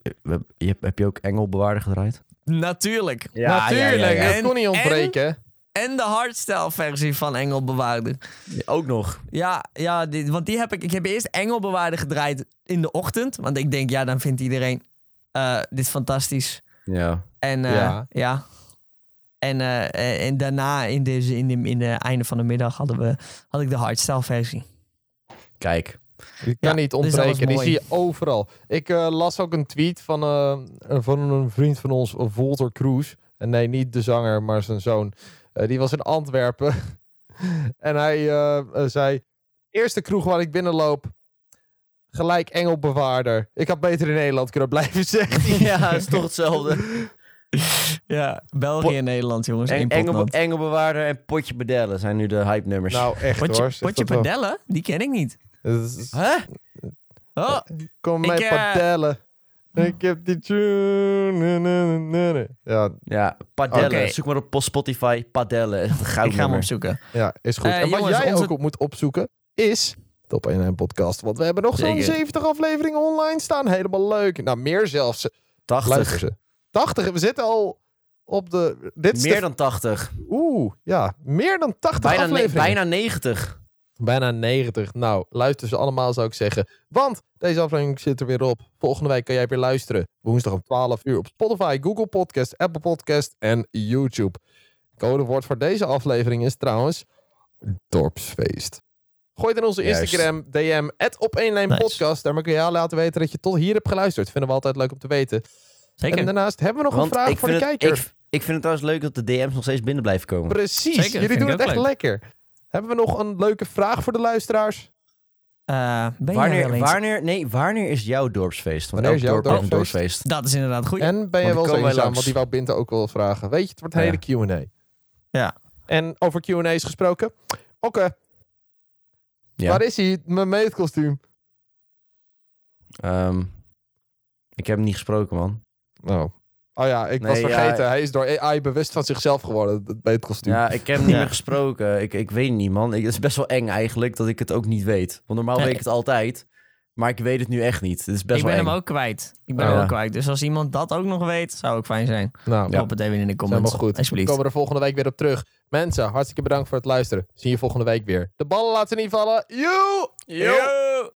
je, heb, je, ook Engelbewaarder gedraaid? Natuurlijk. Natuurlijk, ja. dat kon niet En- ontbreken. En de hardstyle versie van Engelbewaarder. Ja, ook nog. Ja, ja want die heb ik. Ik heb eerst Engelbewaarder gedraaid in de ochtend. Want ik denk, ja, dan vindt iedereen eh, dit fantastisch. Ja. En eh, ja. Ja. En, eh, en daarna, in de, in, de, in de einde van de middag, hadden we, had ik de hardstyle versie. Kijk. Die kan Ja, niet dus ontbreken. Die zie je overal. Ik las ook een tweet van, eh, van een vriend van ons, Volter Kroes. En nee, niet de zanger, maar zijn zoon. Eh, die was in Antwerpen. en hij eh, eh, zei... Eerste kroeg waar ik binnenloop... Gelijk engelbewaarder. Ik had beter in Nederland kunnen blijven zeggen. ja, is toch hetzelfde. Ja, België en Nederland, jongens. En, Engel. Engelbewaarder en Potje Bedellen zijn nu de hype nummers. nou, echt hoor. Potje, Zeg potje wel. padellen? Die ken ik niet. Is- Hè? Oh, Kom Ik, mij eh, padellen. Ik heb die tune. na, na, na, na, na. Ja, Ja, Padellen. Zoek maar op Spotify. Padellen. Goud ik ga hem opzoeken. Ja, is goed. Eh, en wat jongens, jij onze- ook op moet opzoeken is Top 1 podcast. Want we hebben nog zo'n Zeker. 70 afleveringen online staan. Helemaal leuk. Nou, meer zelfs. 80. Luister ze. 80. We zitten al op de... Dit Meer de- dan 80. Oeh, ja. Meer dan 80 Bijna, afleveringen. bijna 90. Bijna 90. Nou, luister ze allemaal zou ik zeggen. Want deze aflevering zit er weer op. Volgende week kan jij weer luisteren. Woensdag om 12 uur op Spotify, Google Podcast, Apple Podcast en YouTube. Codewoord voor deze aflevering is trouwens Dorpsfeest. Gooi het in onze Juist. Instagram, DM, op 1 lijn Nice. podcast. Daar kun je jou laten weten dat je tot hier hebt geluisterd. Vinden we altijd leuk om te weten. Zeker. En daarnaast hebben we nog Want een vraag voor de het, kijker. ik, ik vind het trouwens leuk dat de DM's nog steeds binnen blijven komen. Precies, Zeker, jullie doen het echt leuk. lekker. Hebben we nog een leuke vraag voor de luisteraars? Eh, ben Wanneer, wel eens... wanneer, nee, wanneer is jouw dorpsfeest? Want Wanneer is jouw dorp dorpsfeest? dorpsfeest. Dat is inderdaad goed. En ben je wel eens eenzaam? Want die wou Binte ook wel vragen. Weet je, het wordt een Ja. hele Q&A. Ja. En over Q&A's gesproken. Oké, Ja. waar is hij? Mijn meetkostuum. Ehm, ik heb hem niet gesproken, man. Oh. Oh ja, ik was ja. vergeten. Hij is door AI bewust van zichzelf geworden, het meetkostuum. Ja, ik heb hem niet Ja. meer gesproken. Ik, ik weet niet, man. Ik, het is best wel eng eigenlijk dat ik het ook niet weet. Want normaal Nee. weet ik het altijd. Maar ik weet het nu echt niet. Het is best ik wel ben eng. hem ook kwijt. Ik ben Oh, hem ook kwijt. Dus als iemand dat ook nog weet, zou ook fijn zijn. nou, Drop het even in de helemaal comments. goed. We komen er volgende week weer op terug. Mensen, hartstikke bedankt voor het luisteren. Zie je volgende week weer. De ballen laten niet vallen. Joe! Yo!